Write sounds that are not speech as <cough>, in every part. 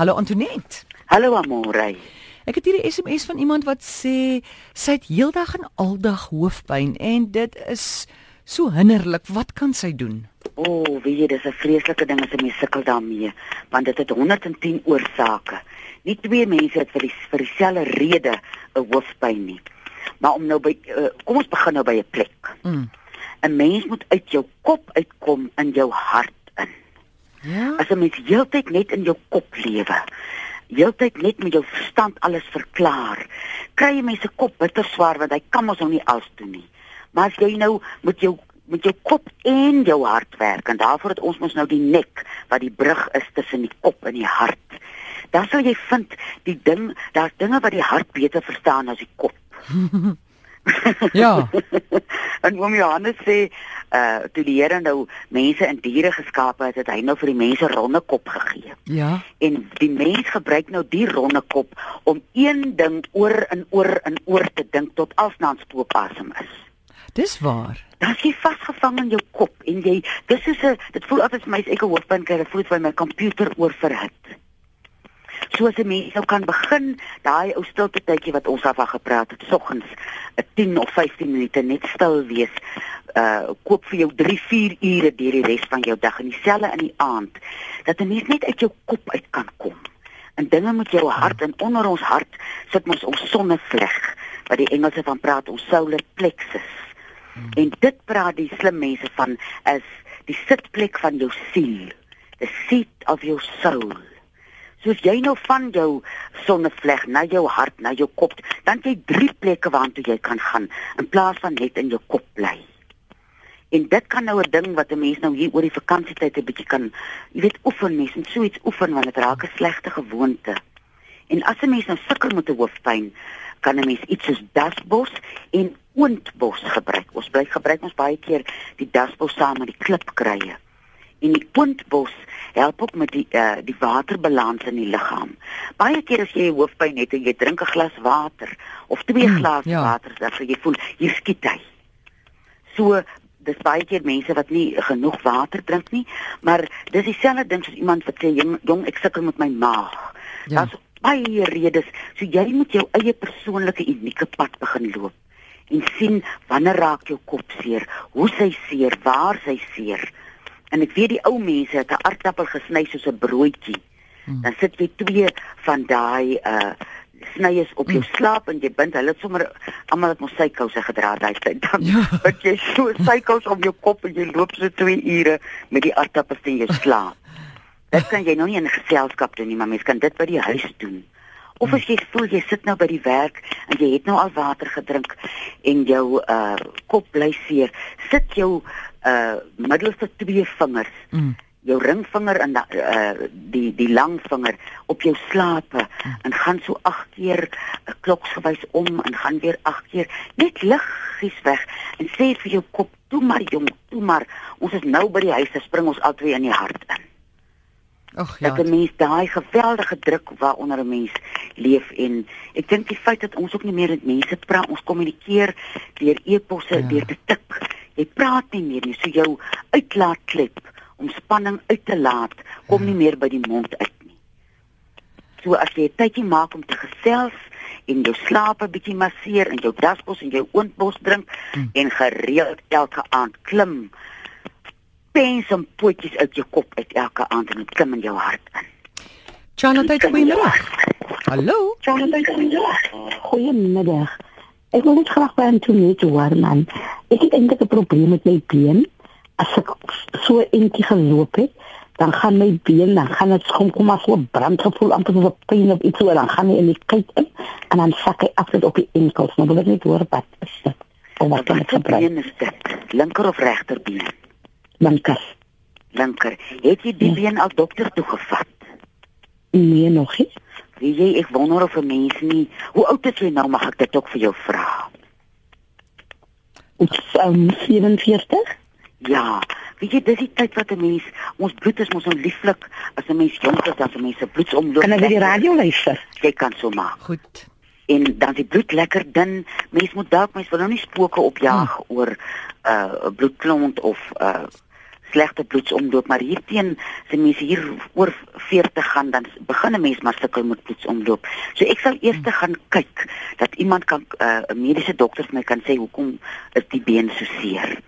Hallo Antoinette. Hallo Amore. Ek het hier 'n SMS van iemand wat sê sy het heeldag en aldag hoofpyn en dit is so hinderlik. Wat kan sy doen? O, oh, weet jy, dis 'n vreeslike ding as 'n mens sukkel daarmee, want dit het 110 oorsake. Nie twee mense het vir die vir dieselfde rede 'n hoofpyn nie. Maar om nou by uh, kom ons begin nou by 'n plek. Mm. 'n Mens moet uit jou kop uitkom in jou hart. Ja. As 'n mens heeltyd net in jou kop lewe, heeltyd net met jou verstand alles verklaar, kry jy mense kop bitter swaar want hy kan mos nou nie alles doen nie. Maar as jy nou met jou met jou kop en jou hart werk en daarvoor het ons mos nou die nek wat die brug is tussen die kop en die hart. Dan sal jy vind die ding, daar's dinge wat die hart beter verstaan as die kop. <laughs> <laughs> ja. en oom Johannes sê, uh toe die Here nou mense in diere geskape het, het hy nou vir die mense ronde kop gegee. Ja. En die mens gebruik nou die ronde kop om een ding oor en oor en oor te dink tot alsna 'n spookasem is. Dis waar. Dan jy vasgevang in jou kop en jy dis is 'n dit voel altyd vir my as ek 'n hoofpyn kry, dit voel vir my komputer oorverhit soos 'n mens nou kan begin daai ou stilte tydjie wat ons af van gepraat het soggens 10 of 15 minute net stil wees uh koop vir jou 3 4 ure deur die res van jou dag en dieselfde in die aand dat 'n mens net uit jou kop uit kan kom en dinge met jou hart en onder ons hart sit mos ons sonnevleg wat die Engelse van praat ons solar plexus hmm. en dit praat die slim mense van as die sitplek van jou siel the seat of your soul soos jy nou van jou sonnevleg na jou hart, na jou kop, dan jy drie plekke waartoe jy kan gaan in plaas van net in jou kop bly. En dit kan nou 'n ding wat 'n mens nou hier oor die vakansietyd 'n bietjie kan, jy weet, oefen mens en so iets oefen want dit raak 'n slegte gewoonte. En as 'n mens nou sukkel met 'n hoofpyn, kan 'n mens iets soos dasbos en oondbos gebruik. Ons bly gebruik ons baie keer die dasbos saam met die klipkruie en die puntbos help ook met die uh, die waterbalans in die liggaam. Baie keer as jy hoofpyn het en jy drink 'n glas water of twee mm, glase ja. water, dan sal jy voel jy skiet hy. So dis baie keer mense wat nie genoeg water drink nie, maar dis dieselfde ding soos iemand wat sê jong, jong ek sukkel met my maag. Ja. Daar's baie redes. So jy moet jou eie persoonlike unieke pad begin loop en sien wanneer raak jou kop seer, hoe sy seer, waar sy seer. En ek weet die ou mense het 'n aardappel gesny soos 'n broodjie. Hmm. Dan sit jy twee van daai uh snyes op jou hmm. slaap en jy bind hulle sommer almal het mos sykouse gedra daai tyd. Dan ja. <laughs> wat jy so sykous op jou kop en jy loop so 2 ure met die aardappels in jou slaap. Dit kan jy nou nie in 'n geselskap doen nie, maar mens kan dit by die huis doen. Of as jy voel jy sit nou by die werk en jy het nou al water gedrink en jou uh kop bly seer, sit jou uh middelste twee vingers. Mm. Jou ringvinger en da, uh die die langvinger op jou slape mm. en gaan so 8 keer uh, kloksgewys om en gaan weer 8 keer net liggies weg en sê vir jou kop, "Toe maar jong, toe maar. Ons is nou by die huis, dan spring ons albei in die hart in." Ag ja. Dat 'n mens daai geweldige druk waaronder 'n mens leef en ek dink die feit dat ons ook nie meer met mense praat, ons kommunikeer deur e-posse, ja. deur te tik jy praat nie meer nie, so jou uitlaatklep om spanning uit te laat kom nie meer by die mond uit nie. So as jy 'n tydjie maak om te gesels en jou slaap 'n bietjie masseer en jou daspos en jou oontbos drink hmm. en gereeld elke aand klim pens en potjies uit jou kop uit elke aand en dit klim in jou hart in. Jonathan, goeiemôre. Hallo. Jonathan, goeiemôre. Ek wil net graag by Antonie toe hoor man. Ek het eintlik 'n probleem met my been. As ek so eentjie geloop het, dan gaan my been, dan gaan dit kom kom maar so brandgevoel amper so pyn op iets so dan gaan hy in die kyk in en dan sak hy af dit op die enkels. Maar wil ek net hoor wat is dit? Of wat kan ek gebruik? Is dit linker of regter been? Linker. Linker. Het jy die ja. been al dokter toe gevat? Nee, nog nie. Wie jy ek wonder of 'n mens nie. Hoe oud is jy nou mag ek dit ook vir jou vra? Ek um, 47. Ja, weet jy dis die tyd wat 'n mens ons bloed is mos so lieflik as 'n mens jonk is as 'n mens se bloedsomloop. Kan ek die radio luister? Jy kan so maak. Goed. En dan die bloed lekker dun. Mens moet dalk mens wil nou nie spooke opjaag hmm. oor 'n uh, bloedklont of 'n uh, slegte bloedsomloop, maar hier teen se mense hier oor 40 gaan dan begin 'n mens maar sukkel met bloedsomloop. So ek sal eers te gaan kyk dat iemand kan eh, 'n uh, mediese dokter vir my kan sê hoekom is die been so seer.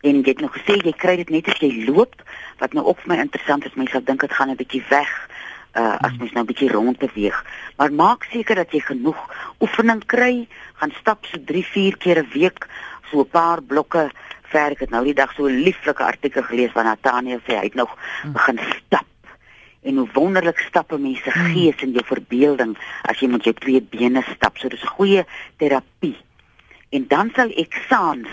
En jy het nog gesê jy kry dit net as jy loop, wat nou ook vir my interessant is, mense sal dink dit gaan 'n bietjie weg uh as mens nou 'n bietjie rond beweeg. Maar maak seker dat jy genoeg oefening kry, gaan stap so 3, 4 keer 'n week, so 'n paar blokke ver. Ek het nou die dag so 'n lieflike artikel gelees van Nathaniel sê hy het nog hm. begin stap. En hoe wonderlik stappe mense hm. gees en jou verbeelding as jy met jou twee bene stap. So dis goeie terapie. En dan sal ek saans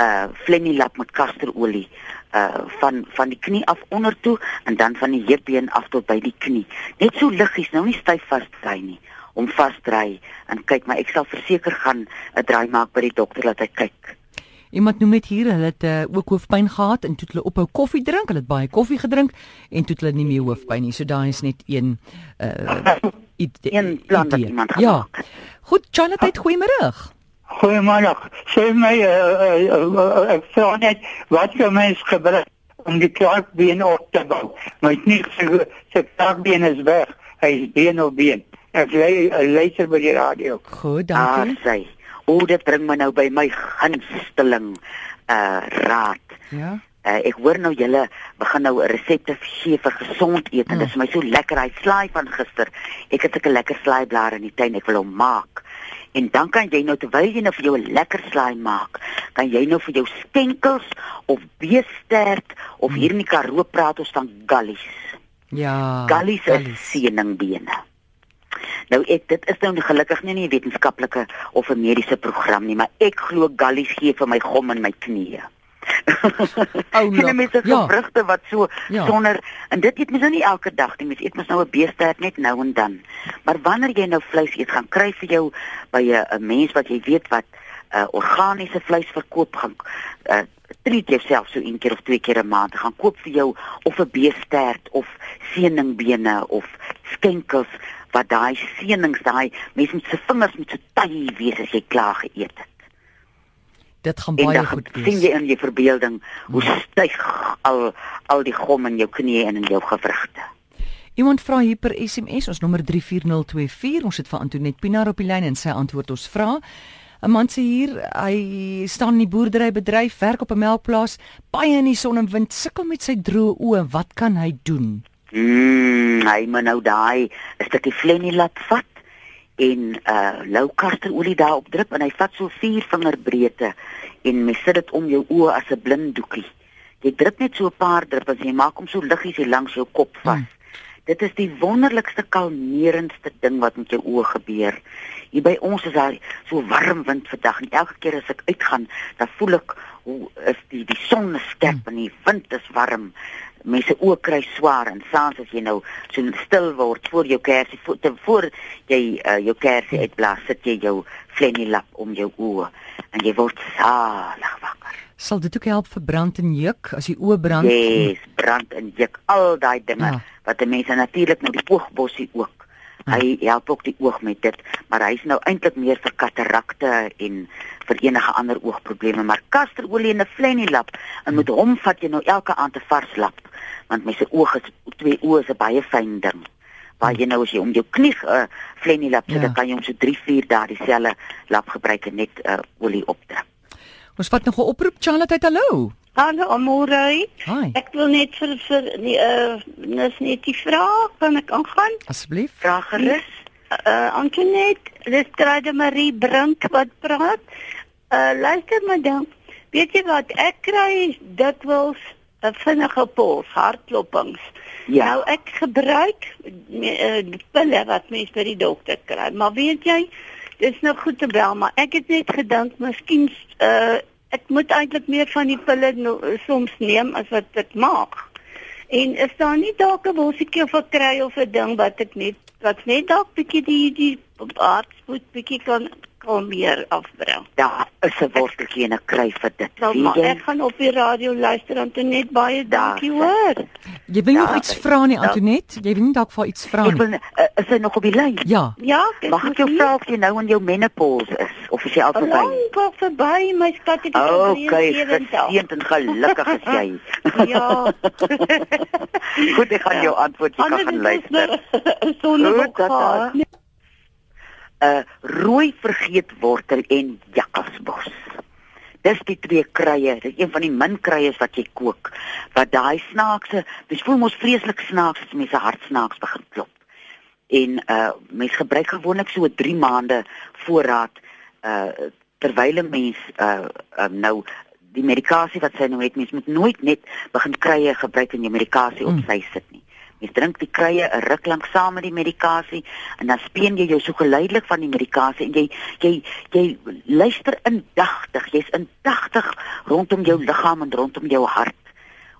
uh flenilap met kasterolie uh van van die knie af onder toe en dan van die heupbeen af tot by die knie. Net so liggies, nou nie styf vasdry nie om vasdry en kyk maar ek sal verseker gaan 'n draai maak by die dokter dat hy kyk. Iemand noem net hier, hulle het uh, ook hoofpyn gehad en toe hulle ophou koffie drink, hulle het baie koffie gedrink en toe hulle nie meer hoofpyn nie. So daai is net een uh een plan wat iemand gemaak het. Ja. Goed, Charlotte, goeiemôre. Goeiemôre. Sê my uh, uh, uh, ek sê net wat jy mens gebruik om die kraakbeen op te bou. My knie se se kraakbeen is weg. Hy is been op been. Ek lê later by die radio. Goed, dankie. Ah, sê. O, dit bring my nou by my gunsteling uh raad. Ja. Uh, ek hoor nou julle begin nou 'n resepte gee vir gesond eet en mm. dit is my so lekker hy slaai van gister. Ek het 'n lekker slaaiblare in die tuin ek wil hom maak. En dan kan jy nou terwyl jy nou vir jou 'n lekker slaai maak, kan jy nou vir jou stenkels of beestert of mm. hier in die Karoo praat ons van gallies. Ja. Gallies is seeningbene. Nou ek dit is nou gelukkig nie 'n wetenskaplike of 'n mediese program nie, maar ek glo gallies gee vir my gom in my knieë. Ou <laughs> oh, nee, mense ja. vrugte wat so ja. sonder en dit eet mens nou nie elke dag nie. Mens eet mens nou 'n beesterd net nou en dan. Maar wanneer jy nou vleis eet, gaan kry vir jou by 'n mens wat jy weet wat uh, organiese vleis verkoop gaan uh, treat jouself so een keer of twee keer 'n maand gaan koop vir jou of 'n beesterd of seeningbene of skenkels wat daai seënings daai mense met se vingers met so taai wees as jy klaar geëet het. Dit gaan baie dan, goed wees. sien jy in jou verbeelding hoe ja. styg al al die gom in jou knieë en in jou gewrigte. Iemand vra hier per SMS ons nommer 34024 ons het vir Antoinette Pinaar op die lyn en sy antwoord ons vra 'n man sê hier hy staan in die boerderybedryf werk op 'n melkplaas baie in die son en wind sukkel met sy droë oë wat kan hy doen Mm, hy moet nou daai 'n stukkie flenilap vat en uh lou kasterolie daarop drup en hy vat so 4 vinger breedte en mens sit dit om jou oë as 'n blinddoekie. Jy drup net so 'n paar druppels en jy maak hom so liggies hier langs jou kop vas. Mm. Dit is die wonderlikste kalmerendste ding wat met jou oë gebeur. Hier by ons is daar so warm wind vandag en elke keer as ek uitgaan, dan voel ek hoe is die die son skerp mm. en die wind is warm mense oë kry swaar en saans as jy nou so stil word voor jou kersie voor, voor jy uh, jou kersie uitblaas sit jy jou flenilap om jou oë en jy word salig wakker. Sal dit ook help vir brand en juk? As die oë brand? Yes brand en juk al daai dinge ja. wat mense natuurlik nou die oogbossie ook Hy help ook die oog met dit, maar hy's nou eintlik meer vir katarakte en vir enige ander oogprobleme, maar kasterolie en 'n flenilap en met hom vat jy nou elke aand 'n vars lap, want my se oog is twee oë is 'n baie fyn ding. Waar jy nou as jy om jou knie 'n uh, flenilap sit, ja. dan kan jy hom so 3, 4 dae dieselfde lap gebruik en net uh, olie opdruk. Ons vat nog 'n oproep Charlotte, hallo. Hallo Amore. Hi. Ek wil net vir vir nee uh is net die vraag kan ek aangaan? Asseblief. Vraag gerus. Uh Antoinette, dis Trade Marie Brink wat praat. Uh luister my dan. Weet jy wat ek kry dikwels 'n vinnige pols, hartklopings. Ja. Nou ek gebruik uh, pille wat mens by die dokter kry, maar weet jy, dis nou goed te bel, maar ek het net gedink miskien uh ek moet eintlik meer van die pille no, soms neem as wat ek maak. En is daar nie dalk 'n wolsiekie of 'n kry of 'n ding wat ek net wat net dalk bietjie die die aardspoed bietjie kan kalmeer afbring. Daar is 'n worteltjie en 'n kry vir dit. Nou, maar ek gaan op die radio luister en toe net baie dankie Daar, hoor. Jy wil nog iets vra nie. Antoinette? Jy wil nie dalk vir iets vra Ek nie. wil uh, is hy nog op die lyn? Ja. Ja, ek Mag ek jou moet vra of jy nou in jou menopause is of is jy al verby? Lang al verby, my skat het Okay, geseënd en gelukkig is jy. <laughs> Ja. <laughs> Goed, ek gaan jou antwoord jy kan Anders gaan is luister. <laughs> sonder Goed, tata. 'n uh, rooi vergeetwortel en jakkalsbos. Dis die twee krye, dis een van die min krye wat jy kook wat daai snaakse, dis voel mos vreeslik snaaks as mense hartsnaaks begin klop. En uh mense gebruik gewoonlik so 3 maande voorraad uh terwyl 'n mens uh, uh nou die medikasie wat sy nou het, mens moet nooit net begin krye gebruik en jou medikasie op Mm. sy sit nie. Mens drink die krye 'n ruk lank saam met die medikasie en dan speen jy jou so geleidelik van die medikasie en jy jy jy luister indagtig, jy's indagtig rondom jou liggaam en rondom jou hart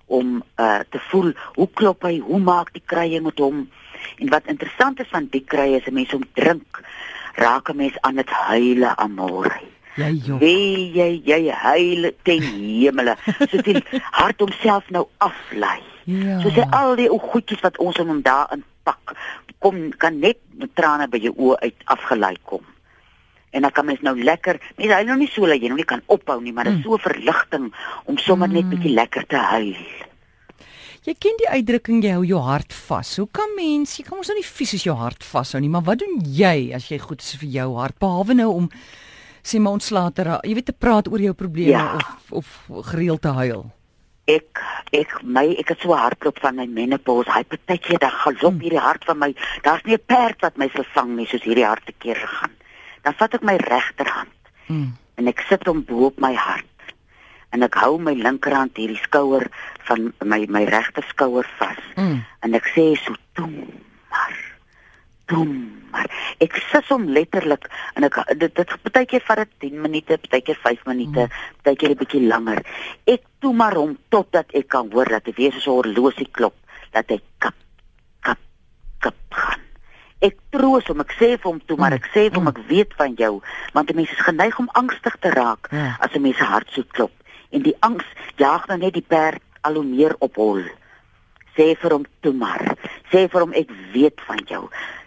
om uh te voel hoe klop hy, hoe maak die krye met hom. En wat interessant is van die krye is 'n mens om drink raak 'n mens aan dit huile amore. Jy jong. Wie jy jy huil ten hemele, soos die <laughs> hart homself nou aflei. Ja. So sê al die ou goedjies wat ons in hom daarin pak, kom kan net met trane by jou oë uit afgelei kom. En dan kan mens nou lekker, mense huil nou nie so dat jy nou nie kan ophou nie, maar dit is so 'n verligting om sommer net bietjie lekker te huil. Jy ken die uitdrukking jy hou jou hart vas. Hoe kan mens, jy kan mos nou nie fisies jou hart vashou nie, maar wat doen jy as jy goed is vir jou hart behalwe nou om sê maar ontslae te raak, jy weet te praat oor jou probleme Ja. of of gereeld te huil. Ek ek my ek het so 'n hartklop van my menopause. Hy partykeer dan galop hierdie hart van my. Daar's nie 'n perd wat my vervang nie soos hierdie hart te keer gegaan. Dan vat ek my regterhand Mm. en ek sit hom bo op my hart. En ek hou my linkerhand hierdie skouer van my my regter skouer vas. Mm. En ek sê so toe maar toe maar ek sis hom letterlik en ek dit dit partykeer vat dit 10 minute, partykeer 5 minute, partykeer 'n bietjie langer. Ek toe maar hom totdat ek kan hoor dat hy weer so 'n horlosie klop, dat hy kap kap kap gaan. Ek troos hom, ek sê vir hom toe maar ek sê vir hom ek weet van jou, want 'n mens is geneig om angstig te raak Ja. as 'n mens se hart so klop. En die angs jaag dan net die perd al hoe meer op hol. Sê vir hom toe maar. Sê vir hom ek weet van jou.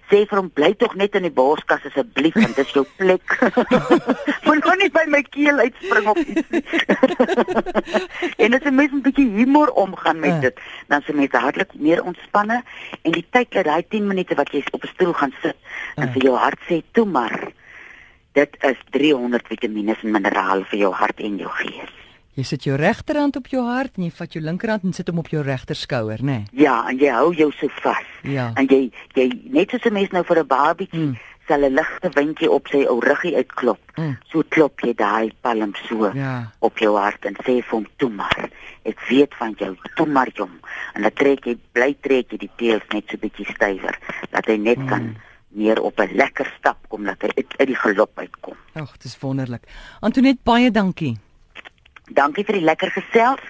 Sê vir hom bly tog net in die borskas asseblief want dis jou plek. <laughs> Moet nou nie by my keel uitspring of iets nie. <laughs> en as 'n mens 'n bietjie humor omgaan met Ja. dit dan se mense hartlik meer ontspanne. En die tyd dat daai 10 minute wat jy op 'n stoel gaan sit en Ja. vir jou hart sê toe maar. Dit is 300 vitamiene en minerale vir jou hart en jou gees Jy sit jou regterhand op jou hart en jy vat jou linkerhand en sit hom op jou regter skouer, né? Nee? ja en jy hou jou so vas Ja. En jy jy net soos 'n mens nou vir 'n babietjie Mm. mm. sal 'n ligte windjie op sy ou ruggie uitklop. Mm. So klop jy daai palm so Ja. op jou hart en sê vir hom toe maar. Ek weet van jou, toe maar jong. En dan trek jy bly trek jy die teels net so bietjie stywer dat hy net mm. kan meer op 'n lekker stap kom dat hy uit, uit die galop uitkom. Ag, dit is wonderlik. Antoinette, baie dankie. Dankie vir die lekker gesels.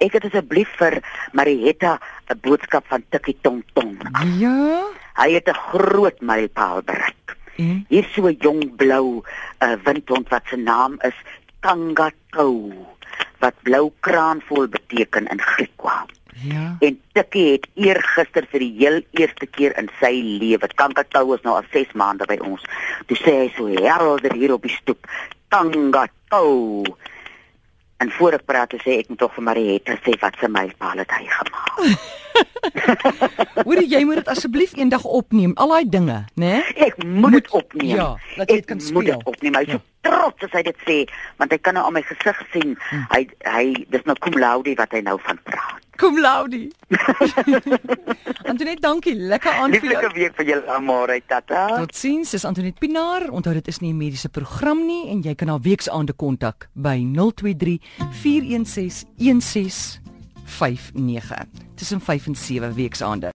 Ek het asseblief vir Marietta 'n boodskap van Tikkie Tong Tong. Ja. Hy het 'n groot mylpaal bereik. En Hier so 'n jong blou uh, windhond wat se naam is Kangatou wat blou kraanvol beteken in Griekwa. ja. En Tikkie het eergister vir die heel eerste keer in sy lewe, Kangatou is nou al 6 maande by ons. Toe sê hy so helder hier op die stoep, Kangatou. En voor ek praat, toe sê ek moet tog vir Marietta sê wat se mylpaal het hy gemaak. <laughs> Hoor jy moet dit asseblief eendag opneem, al daai dinge, né? Nee? Ek moet dit opneem. ja, dat jy dit kan moet speel. dit opneem. Hy is Ja. so trots as hy dit sê, want hy kan nou aan my gesig sien. Hm. Hy hy dis nou cum laude wat hy nou van praat. Kom Laudie. <laughs> Antoinette, dankie. Lekker aan vir jou. Lieflike week vir julle almal, tata. Totsiens, dis Antoinette Pinaar. Onthou dit is nie 'n mediese program nie en jy kan haar weksaande kontak by 023 416 1659 tussen 5 en 7 weksaande.